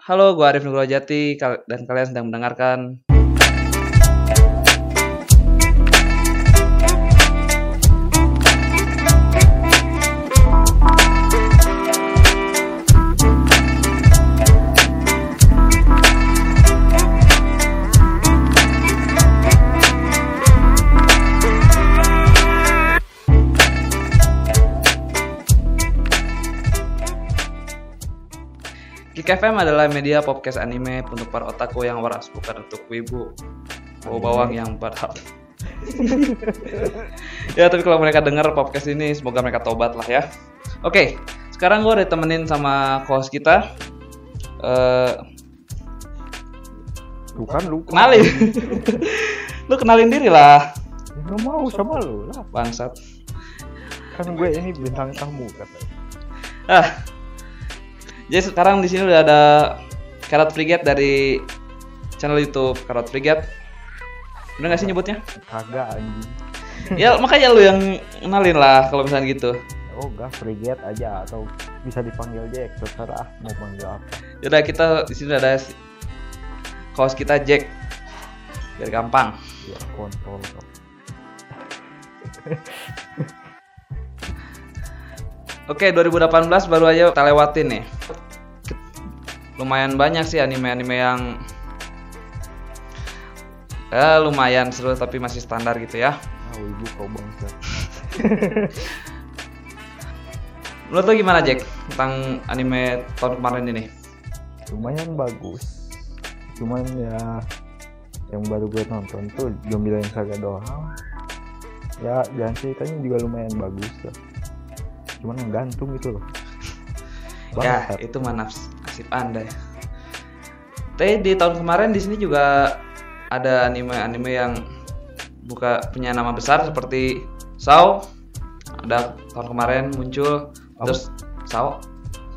Halo, gue Arif Nugroho Jati. Dan kalian sedang mendengarkan FM adalah media podcast anime untuk para otaku yang waras, bukan untuk wibu bawa bawang yang berhak. ya, tapi kalau mereka dengar podcast ini, semoga mereka tobat lah ya. Oke, sekarang gue udah temenin sama host kita. Eh, Bukan lu. kenalin. lu kenalin diri lah, Nggak mau sama lu lah. bangsat. Kan gue ini bintang tamu katanya. Ah. Jadi sekarang di sini udah ada Carrot Frigate dari channel YouTube Carrot Frigate. Udah gak sih nyebutnya? Kagak anjing. ya makanya lu yang kenalin lah kalau misalnya gitu. Oh enggak, frigate aja atau bisa dipanggil Jack, terserah mau panggil apa. Yaudah kita di sini ada host kita Jack. Biar gampang. Ya kontrol. Oke, 2018 baru aja kita lewatin nih. Lumayan banyak sih anime-anime yang ya lumayan seru tapi masih standar gitu ya. Ah, ibu kau bangsat. Menurut lo gimana Jack tentang anime tahun kemarin ini? Lumayan bagus. Cuman ya yang baru gue nonton tuh Zombie Saga doang. Ya dan ceritanya juga lumayan bagus lah. Cuman gantung gitu loh. Ya, Bangsat. itu mah nafs- nasib Anda ya. Tapi di tahun kemarin di sini juga ada anime-anime yang buka punya nama besar seperti Sao. Ada tahun kemarin muncul Apa? terus Sao.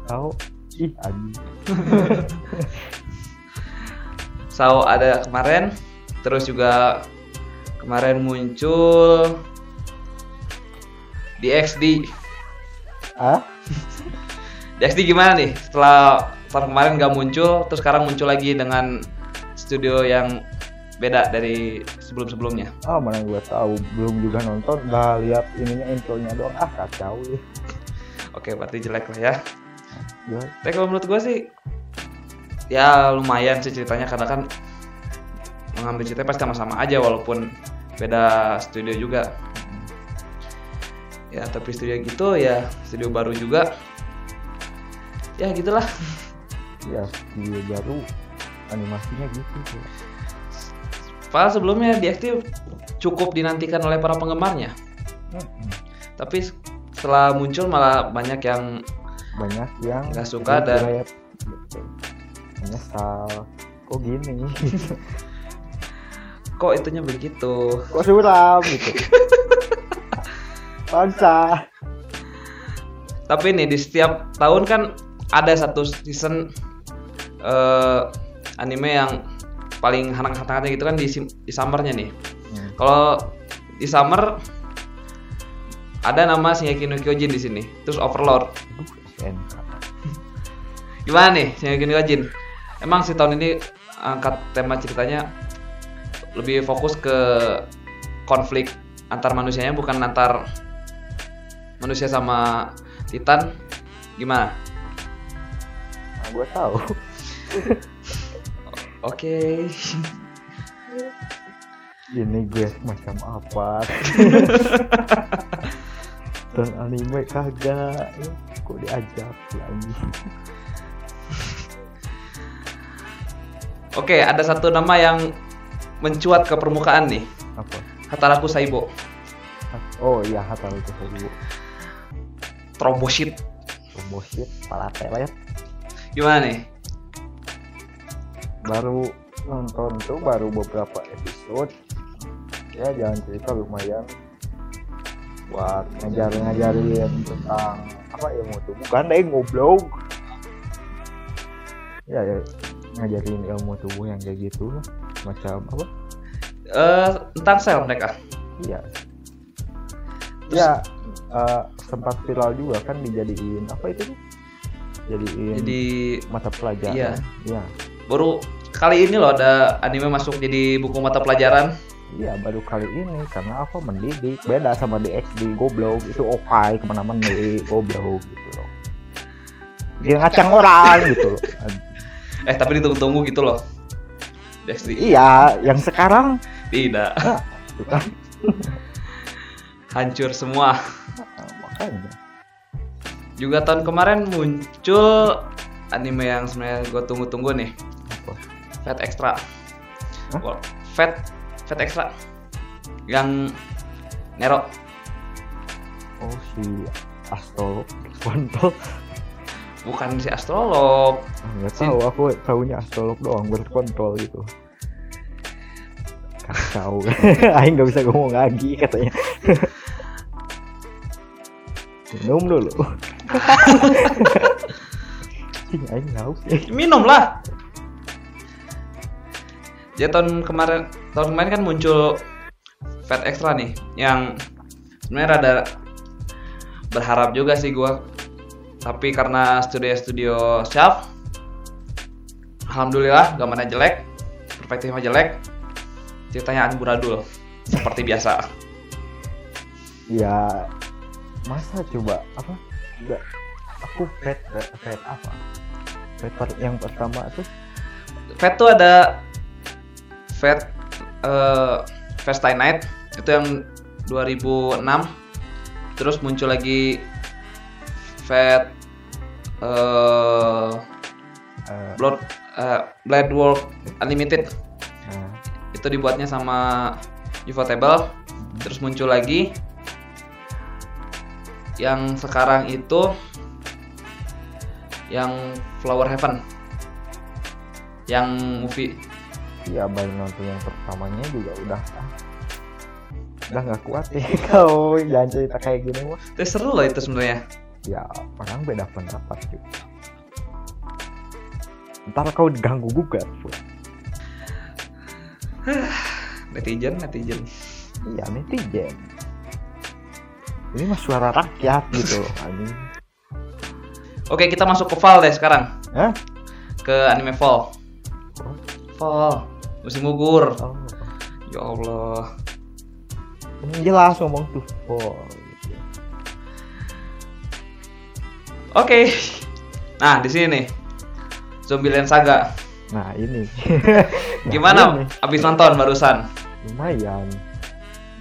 tahu ih anjing. Sao ada kemarin terus juga kemarin muncul di XD. Ah? Di XD gimana nih? Setelah tahun kemarin nggak muncul, terus sekarang muncul lagi dengan studio yang beda dari sebelum-sebelumnya. Ah mana gue tahu belum juga nonton udah lihat ininya intronya doang ah kacau ya. Oke, berarti jelek lah ya. Ya, Tapi kalau menurut gue sih, ya lumayan sih ceritanya karena kan mengambil ceritanya pasti sama-sama aja walaupun beda studio juga. Ya, tapi studio gitu ya studio baru juga. Ya gitulah. ya studio baru animasinya gitu tuh. Padahal sebelumnya DXT cukup dinantikan oleh para penggemarnya. Mm-mm. Tapi setelah muncul malah banyak yang banyak yang Nggak suka dan- menyesal kok gini kok itunya begitu. kok suram gitu bangsa Tapi nih di setiap tahun kan ada satu season eh, anime yang paling hangat-hangatnya gitu kan di, di summernya nih. Hmm. Kalau di summer ada nama Shingeki no Kyojin di sini. Terus Overlord. Gimana nih Shingeki no Kyojin? Emang sih tahun ini angkat tema ceritanya lebih fokus ke konflik antar manusianya bukan antar manusia sama Titan. Gimana? nah, gue tahu Oke. ini gue macam apa dan anime kagak Ya, kok diajak lagi Oke, ada satu nama yang mencuat ke permukaan nih. apa Hataraku Saibo. oh iya hafal itu dulu Tromboshit. promosi pala telet Gimana nih? baru nonton tuh baru beberapa episode. Ya jangan cerita lumayan. Buat ngajarin-ngajarin tentang apa ilmu tubuh. Kan deh ngoblok. Ya, ya ngajarin ilmu tubuh yang kayak gitu. Lah macam apa? Eh, tentang sel mereka. iya. Ya eh, sempat viral juga kan dijadiin apa itu tuh? jadi Jadi mata pelajaran. Iya. iya. Baru kali ini loh ada anime masuk jadi buku mata pelajaran. iya baru kali ini karena apa mendidik. Beda sama di XD goblok. Itu opai ke mana-mana nih goblok gitu loh. Dia ngacang orang gitu loh. Eh tapi ditunggu-tunggu gitu loh. Desti iya yang sekarang? Tidak. Kan hancur semua. Makanya Juga tahun kemarin muncul anime yang sebenarnya gue tunggu-tunggu nih. apa Fat Extra. Hah? Fat Fat Extra. Yang Nero. oh si Astro kontol Bukan si astrolog. nggak Si- tahu aku tahunya astrolog doang berkontrol gitu kacau Aing nggak bisa ngomong lagi katanya minum dulu Cing, Aing haus. Minum lah. Ya tahun kemarin tahun kemarin kan muncul Fat Extra nih yang sebenarnya rada berharap juga sih gua. Tapi karena studio-studio Shelf Alhamdulillah gambarnya jelek, perspektifnya jelek, ceritanya amburadul seperti biasa. ya masa coba apa? Nggak, aku fat fat apa? Fat per- yang pertama tuh Fat tuh ada Fat eh Fast Night itu yang 2006 terus muncul lagi Fat eh eh, Blood eh, Blood World Unlimited. Nah, itu dibuatnya sama Ufotable terus muncul lagi yang sekarang itu yang Flower Heaven. Yang movie Iya baru nonton yang pertamanya juga udah ah, udah nggak kuat ya. Kau jangan cerita kayak gini mah itu seru loh itu sebenarnya. Ya orang beda pendapat juga. Ntar kau diganggu gugat netizen netizen. Iya netizen ini mah suara rakyat gitu loh anjing. Oke kita masuk ke fall deh sekarang. Hah? ke anime fall. Fall. Musim gugur Oh, ya Allah. Ini jelas ngomong tuh oh gitu. oke. Nah di sini nih. Zombieland Saga. Nah ini. Nah, gimana ini. abis nonton barusan? Lumayan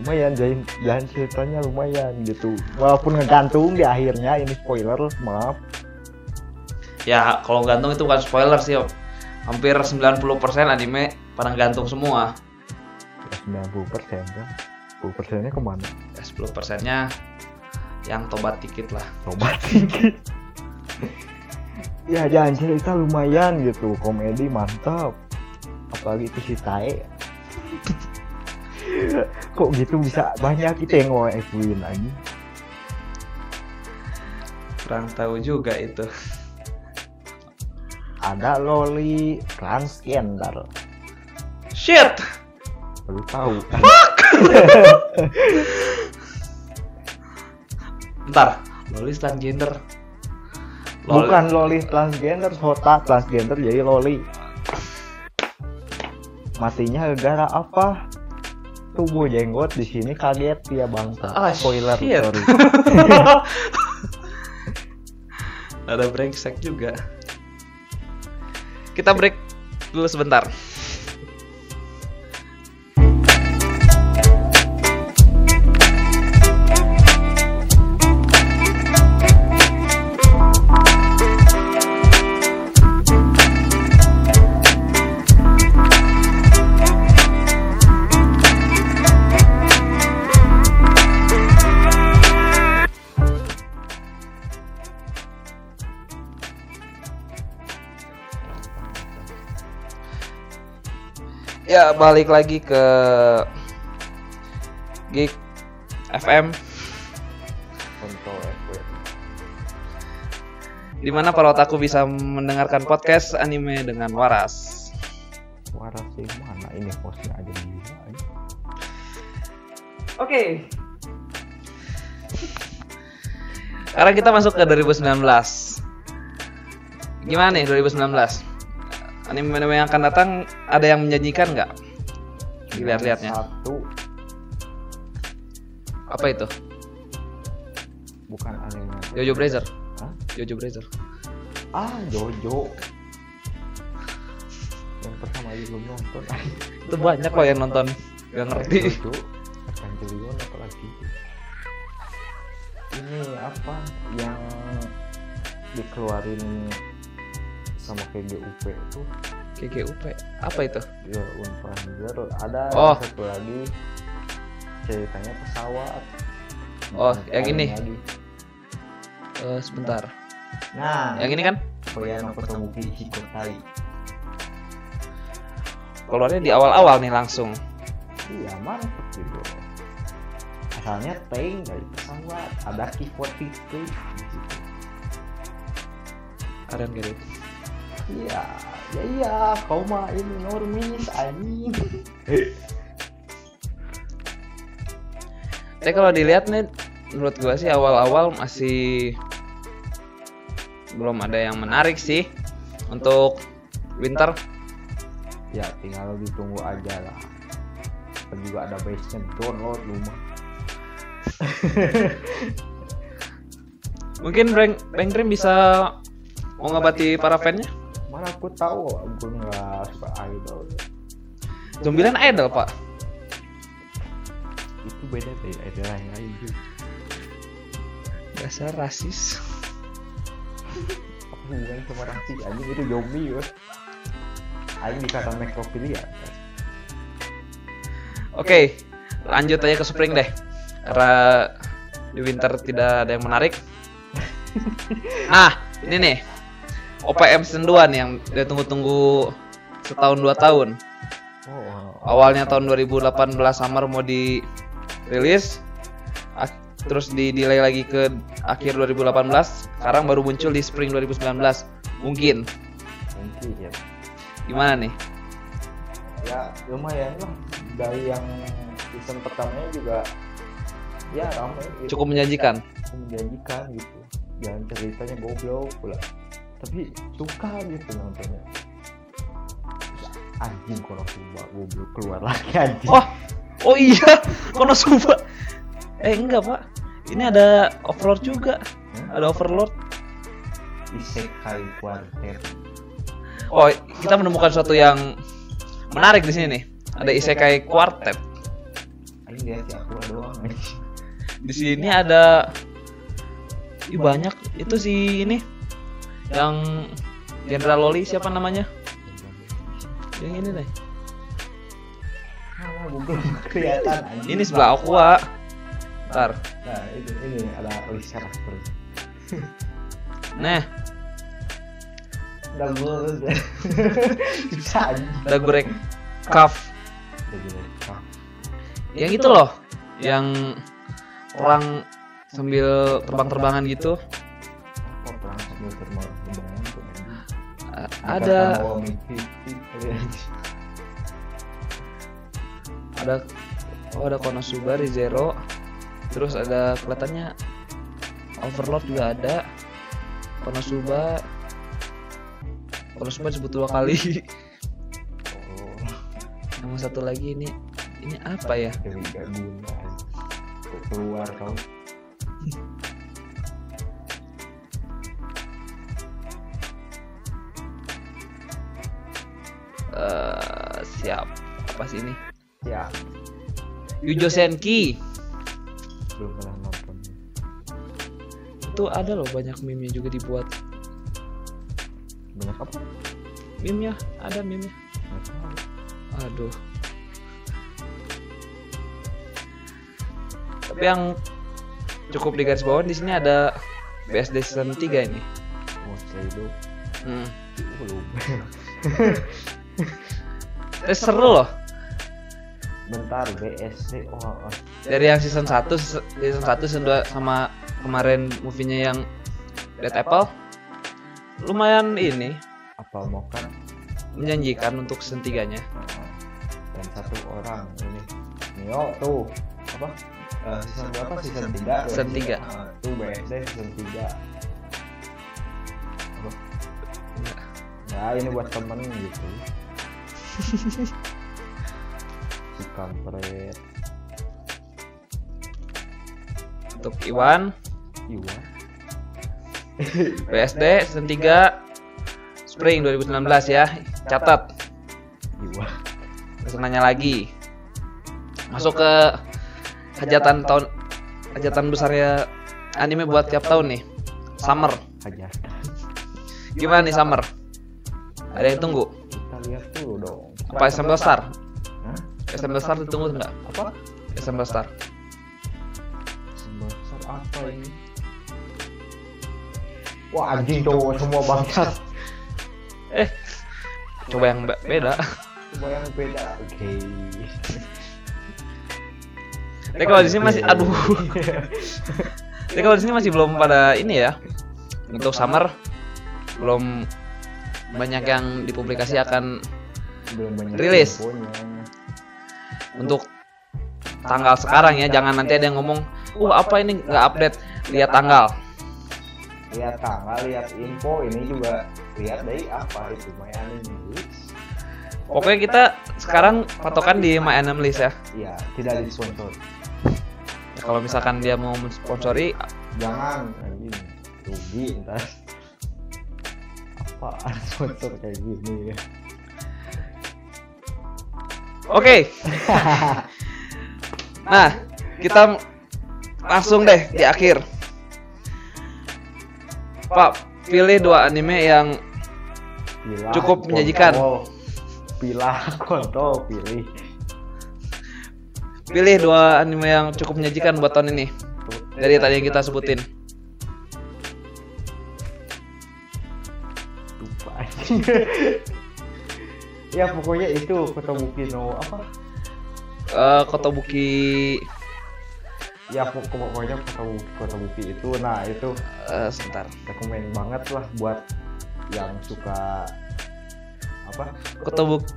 lumayan jalan jalan ceritanya lumayan gitu. Walaupun ngegantung di akhirnya ini spoiler maaf. Ya kalau gantung itu bukan spoiler sih hampir 90% anime pada gantung semua. Ya 90 persen kan. 10 persennya ke mana? Ya 10 persennya yang tobat dikit lah. Tobat dikit. Ya jalan cerita lumayan gitu. Komedi mantap. Apalagi itu si Tae kok gitu bisa banyak kita yang mau ekuin aja kurang tahu juga itu. Ada loli transgender shit! Baru tahu. Bentar lolis transgender. Lol- bukan loli transgender hota transgender jadi loli. Matinya gara apa tubuh jenggot di sini kaget. Dia bangsa Ah, spoiler shit. sorry. Ada brengsek juga. Kita break dulu sebentar ya balik lagi ke Geek FM Kontrol FW. di mana para otaku bisa mendengarkan podcast anime dengan waras. Suara sih mana ini posnya aja ini. Oke. Sekarang kita masuk ke 2019. Gimana nih 2019? Anime-anime yang akan datang ada yang menjanjikan nggak? Dilihat-lihatnya. Satu Apa itu? bukan anime. Jojo Blazer. Hah? Jojo Blazer. Ah, Jojo. Yang pertama aja belum nonton. Itu banyak loh yang nonton. Gak ngerti. Jojo. Evangelion apalagi. Ini apa yang dikeluarin sama KGUP itu KGUP. Apa itu? ya Unfazer ada Oh. satu lagi ceritanya pesawat Oh, Nah, yang ini. lagi. Eh, sebentar. nah Yang ini kan Koyano Kotobuki Hikotai keluarnya di awal-awal nih langsung. iya mantap gitu asalnya tank dari pesawat ada keyboard itu Keren gitu. Iya ya iya kau mah ini normis anjing Tapi kalau dilihat nih, menurut gua sih awal-awal masih belum ada yang menarik sih untuk winter. ya tinggal ditunggu aja lah dan juga ada base nya download rumah Mungkin Bang Bang Dream bisa mengobati para fansnya. Mana aku tahu aku nggak suka idol Zombieland idol pak. itu beda dari idol yang lain Dasar rasis. apa hubungannya sama rasis anjing itu zombie ya Aing dikata nekrofilia Oke, lanjut aja ke Spring deh. Karena di winter tidak ada yang menarik. Nah, ini nih. OPM season 2 nih yang dia tunggu-tunggu setahun dua tahun. oh Awalnya tahun 2018 summer mau dirilis. Terus di delay lagi ke akhir 2018. Sekarang baru muncul di spring 2019. Mungkin. mungkin ya Gimana nih? ya lumayan lah dari yang season pertamanya juga ya ramai gitu. Cukup menjanjikan. menjanjikan gitu yang ceritanya goblok pula tapi suka gitu nontonnya Ya, anjing kalau keluar goblok keluar lagi anjing Oh, oh iya, Konosuba. Eh enggak pak, ini ada Overlord juga. Ada Overlord. Isekai Quartet Oh, kita menemukan sesuatu yang menarik di sini nih. Ada Isekai Quartet. Aing lihat si aku doang Di sini ada Ih, banyak itu si ini yang Jenderal Loli siapa namanya? Yang ini deh. Google nggak kelihatan anjing Ini sebelah Aqua. Ntar. nah itu ini ada list karakter Nah, udah gue ada Greg Cuff. udah gue Yang itu loh, yang orang sambil terbang-terbangan gitu. Terbang tuh ada ada oh ada Konosuba Zero terus ada kelihatannya Overlord juga ada. Konosuba. Konosuba disebut dua kali. Oh. Sama satu lagi ini. Ini apa ya? Keluar kau apa sih ini. Ya. Yujo Senki belum pernah nonton. Itu ada loh banyak meme juga dibuat. Banyak apa? Meme ya ada meme aduh. Tapi yang cukup di garis bawah di sini ada BSD season 3 ini. Saya itu hmm. belum. Eh, seru loh bentar BSC oh, oh. dari yang season 1 season 1 season 2 sama kemarin movie-nya yang Dead Apple lumayan ini apa mau kan? menjanjikan untuk season 3 nya dan satu orang ini. Nio tuh. Apa? Eh, season berapa? season 3 Season tiga. tuh BSD season 3 apa ya ini buat temen gitu kampret Untuk Iwan, Iwan PSD season 3 Spring 2019 ya. Catat. Iwan Terus nanya lagi. Masuk ke hajatan tahun hajatan besarnya anime buat tiap tahun nih. Summer. Gimana nih Summer? Ada yang tunggu? kita lihat dulu dong Apa Assemble Star? Assemble Star ditunggu nggak? apa Assemble Star. sebesar apa ini wah anjing cowok semua bangsat Eh, coba yang be- beda. coba yang beda oke Tapi kalau di sini masih, aduh. Tapi kalau di sini masih belum pada ini ya. Untuk Summer belum banyak yang dipublikasi akan belum banyak Rilis. infonya. Untuk tanggal sekarang ya. Jangan nanti ada yang ngomong, "Uh, apa ini nggak update?" Lihat tanggal. lihat tanggal lihat info ini juga lihat dari apa itu my anime list Pokoknya kita sekarang patokan di My Anime List ya. iya tidak disponsor Ya, Kalau misalkan dia mau mensponsori, jangan rugi ntar apaan sponsor kayak gini ya oke. Nah, kita langsung deh di akhir. Pak, pilih dua anime yang Pilah, Cukup menyajikan. Pilah kontol pilih pilih dua anime yang cukup menyajikan buat tahun ini dari tadi yang kita sebutin. lupa. ya pokoknya itu Kotobuki no apa Eh, Kotobuki ya pok- pokoknya Kotobuki Kotobuki itu nah itu eh, sebentar. rekomend banget lah buat yang suka apa Kotobuki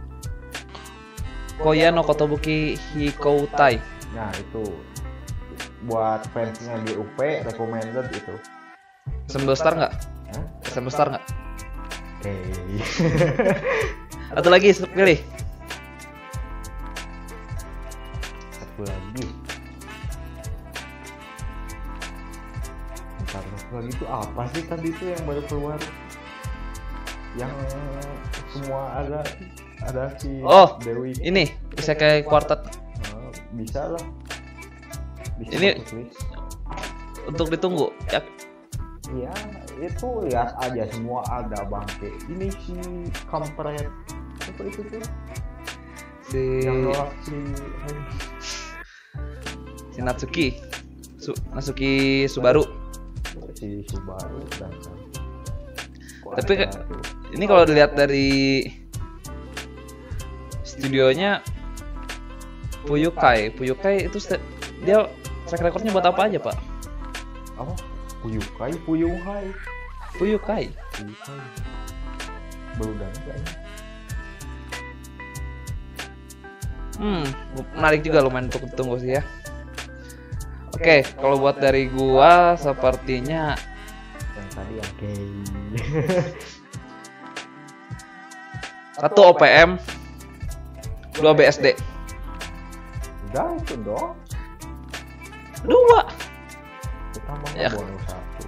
Koya no Kotobuki Hikoutai. nah itu buat fansnya di UP recommended itu Assemble Star nggak? Star nggak? oke Atau lagi pilih. satu lagi. Bentar, satu lagi itu apa sih tadi itu yang baru keluar? Yang semua ada ada si Oh, Dewi Ini Isekai Quartet. Oh, bisa lah. Bisa Ini- untuk ditunggu. Ya, Iya, itu lihat aja semua ada bangke. Ini si kampret apa itu tuh? si Yang nolak si si Natsuki Su, Natsuki Subaru. si Subaru dan Tapi Ini kalau dilihat dari studionya Puyukai, Puyukai itu dia track recordnya buat apa aja pak? apa? Puyukai, Puyuhai, Puyukai. Puyukai. Baru dan kayaknya. Hmm, menarik juga lumayan untuk ditunggu sih ya. Oke, kalau buat dari gua sepertinya Yang tadi yang gay. satu OPM, dua BSD, Udah itu dong. dua. Kita mau Ya. bonus satu.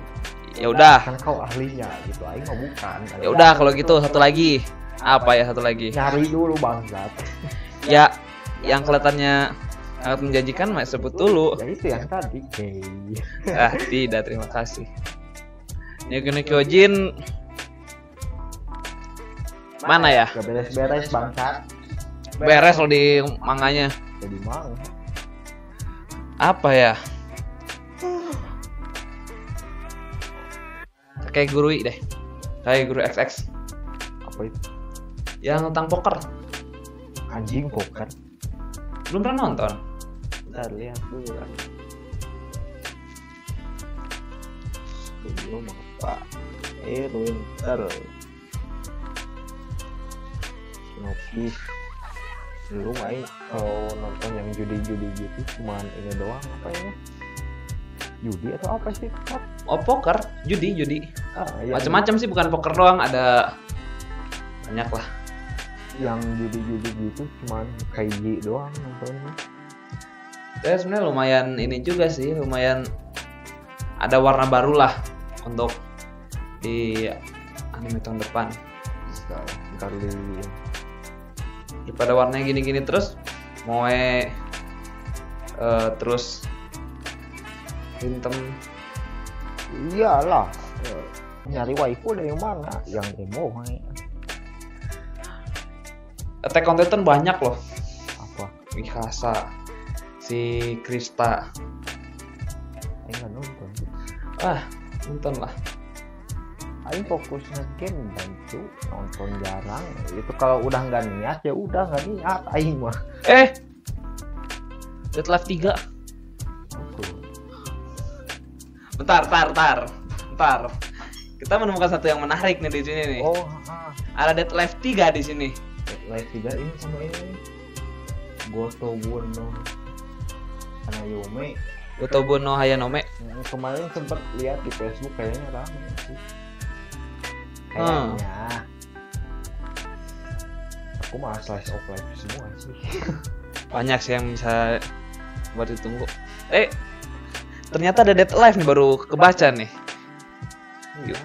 Ya udah, Kan kau ahlinya gitu. Aing mah bukan. ya udah kalau gitu satu lagi. Apa ya satu lagi? Nyari dulu bangsat. Ya, yang kelihatannya sangat menjanjikan, mas sebut dulu. Ya itu yang tadi gay. Ah, tidak, terima kasih. Nyuki no Kyojin mana ya? Gak beres-beres bangsat. Beres loh di manganya. Jadi mang. Apa ya? Kayak guru deh. Kayak guru XX. Apa itu? Yang tentang poker. Anjing poker. Belum pernah nonton. Bentar lihat dulu kan. Belum apa? Eh, winter. Sinopsis. Belum aing kalau nonton yang judi-judi gitu cuman ini doang apa ya? Judi atau apa sih? Oh poker, judi, judi. Ah, iya. Macam-macam sih bukan poker doang, ada banyak lah yang judi-judi gitu cuman kaiji doang nontonnya saya sebenarnya lumayan ini juga sih lumayan ada warna baru lah untuk di anime tahun depan. Kali daripada warnanya gini-gini terus moe eh, terus hitam iyalah eh, nyari waifu dari mana? Yang emo hai. Attack on Titan banyak loh. Apa? Mikasa si Krista. Nggak nonton. Ah nonton lah Aing fokus game dan tuh nonton jarang. Itu kalau udah nggak niat ya udah nggak niat Aing mah. Eh! Dead Life 3 bentar bentar bentar bentar kita menemukan satu yang menarik nih di sini nih. Oh ah, ada Dead Life 3 di sini live juga ini sama ini. Goto Buno sama Yume Gotobu no Hayanome kemarin sempet lihat di Facebook kayaknya rame sih. Hmm. kayaknya. Aku mah slice of life semua sih. Banyak sih yang bisa buat ditunggu. Eh ternyata ada Dead Life nih baru kebaca nih. Iya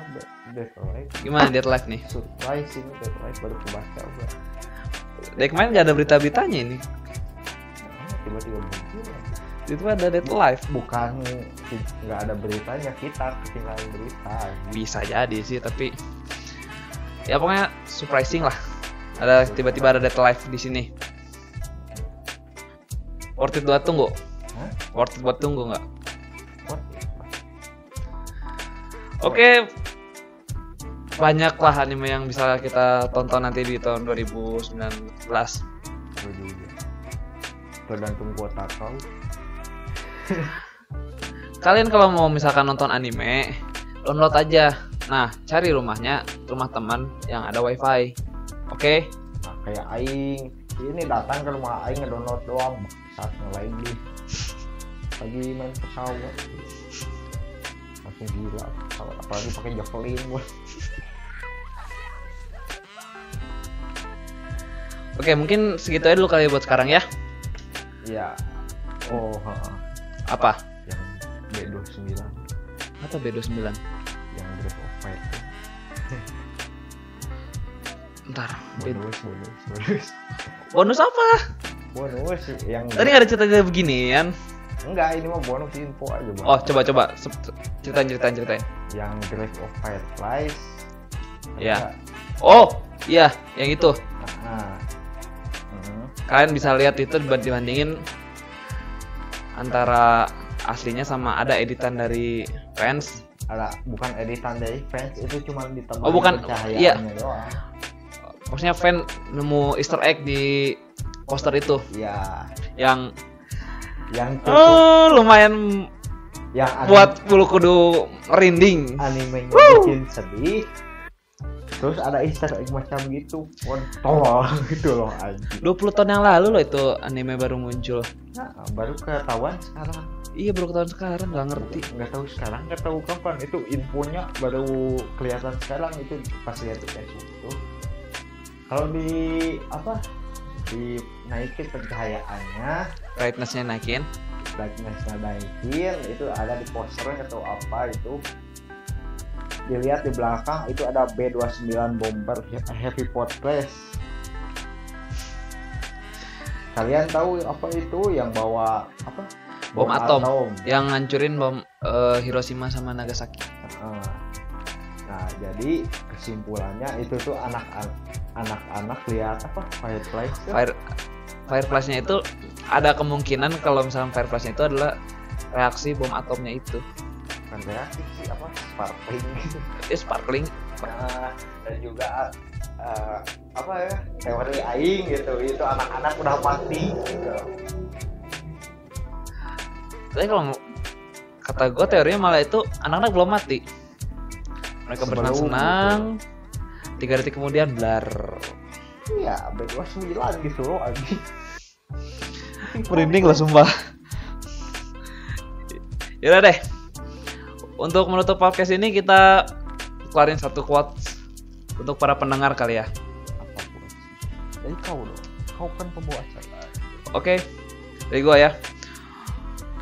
Dead Life. Gimana Dead Life nih? Surprise ini Dead Life baru kebaca udah dari kemarin nggak ada berita-beritanya ini. Tiba-tiba muncul. Itu ada Dead Life bukan nggak ada beritanya kita ketinggalan berita. Bisa jadi sih tapi ya pokoknya surprising lah. Ada tiba-tiba ada Dead Life di sini. Worth it buat tunggu? Hah? worth it buat tunggu nggak? Oke banyak lah anime yang bisa kita tonton nanti di tahun 2019 Gue juga. tergantung kuota kau kalian kalau mau misalkan nonton anime download aja. Nah cari rumahnya rumah teman yang ada wifi. Oke? Nah, kayak Aing. Ini datang ke rumah Aing ngedownload doang. Saat di. Lagi main pesawat. Langsung gila. Apalagi pakai javelin gue oke mungkin segitu aja dulu kali buat sekarang ya. Ya oh ha, ha. apa? Yang B29 atau B29 yang Breath of Fire. Ntar. Bonus bonus bonus. Bonus apa? Bonus yang tadi ada cerita beginian enggak ini mah bonus info aja Bang. oh coba coba. Ceritain ceritain ceritain. Yang Breath of Fireflies Ya. oh iya. Yang itu. Nah. Kalian bisa lihat itu dibandingin antara aslinya sama ada editan dari fans. Ada bukan editan dari fans itu cuma ditambahin Oh, bukan. pencahayaannya doang. Maksudnya fan nemu Easter egg di poster itu. Iya. Yang yang cukup oh, lumayan yang buat bulu kudu merinding. animenya Woo! bikin sedih terus ada easter egg macam gitu. Kontol gitu loh anjing. 20 tahun yang lalu loh itu anime baru muncul. Nah, baru ketahuan sekarang. Iya baru ketahuan sekarang nggak ngerti. Nggak tahu sekarang nggak tahu kapan. Itu infonya baru kelihatan sekarang. Itu pas lihat di Facebook itu. Kalau di apa? Dinaikin pencahayaannya brightnessnya naikin. Brightnessnya naikin. Itu ada di posternya atau apa itu dilihat di belakang itu ada B29 bomber heavy fortress kalian tahu apa itu? Yang bawa apa? Bom atom. yang ngancurin bom eh, Hiroshima sama Nagasaki. Nah, nah jadi kesimpulannya itu tuh anak anak-anak lihat apa? Fireflies tuh fire fireflies-nya itu ada kemungkinan kalau misalnya fireflies-nya itu adalah reaksi bom atomnya itu bukan reaksi sih apa sparkling. Gitu itu sparkling. Nah, dan juga eh, apa ya teori aing gitu. Itu anak-anak udah mati gitu. tapi kalau kata gue teorinya malah itu anak-anak belum mati. Mereka Sebelum berenang-senang tiga detik kemudian blar. Iya B29 gitu loh anjing. Merinding lah sumpah. Yaudah deh untuk menutup podcast ini kita keluarin satu quotes untuk para pendengar kali ya Dari kau dong. Kau kan pembawa acara. Oke, dari gua ya.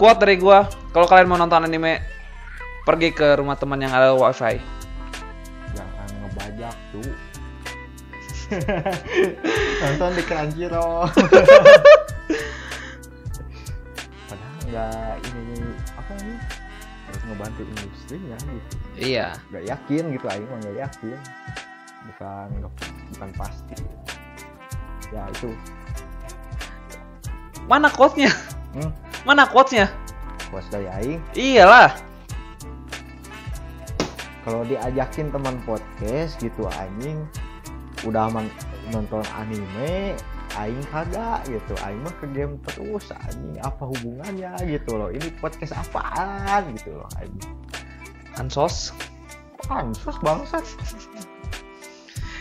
Quote dari gua, kalau kalian mau nonton anime, pergi ke rumah teman yang ada wifi. Jangan ngebajak tuh. Nonton di Crunchyroll. Padahal nggak ini apa ini ngebantu industri ya gitu. Iya. Nggak yakin gitu, Aing mah nggak yakin. Bukan bukan pasti. Ya itu. Mana quote-nya? Hmm, Mana quotes-nya? puas dari Aing. Iyalah. kalau diajakin teman podcast gitu anjing udah man- nonton anime aing kagak gitu aing mah ke game terus anjing apa hubungannya gitu loh ini podcast apaan gitu loh anjing Ansos. pansos bangsat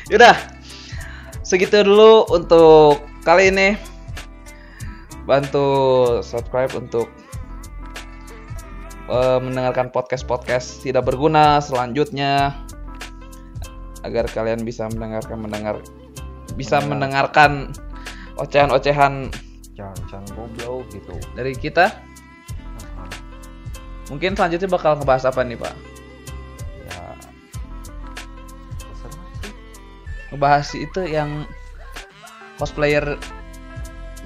Yaudah, segitu dulu untuk kali ini. Bantu subscribe untuk eh, mendengarkan podcast-podcast tidak berguna selanjutnya agar kalian bisa mendengarkan mendengar bisa Mendengar. mendengarkan ocehan-ocehan. Jangan jangan goblok gitu. Dari kita. Mungkin selanjutnya bakal ngebahas apa nih, Pak? ya. Sih. Ngebahas itu yang cosplayer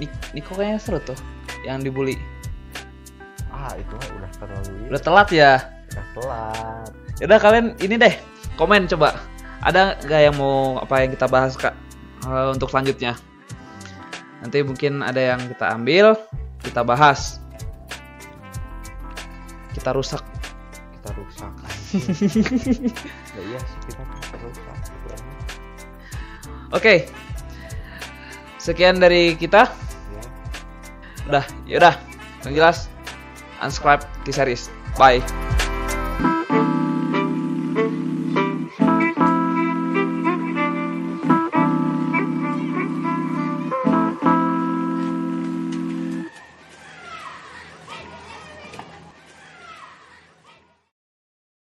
Nik- Niko kayaknya seru tuh yang dibully. Ah itu udah terlalu udah telat ya? Udah telat. Yaudah kalian ini deh komen coba. Ada nggak yang mau apa yang kita bahas kak? Eh, untuk selanjutnya nanti mungkin ada yang kita ambil kita bahas. Kita rusak. Kita rusak ya iya sih kita rusak aja. oke. Sekian dari kita. Ya. Udah yaudah yang jelas unsubscribe di series. Bye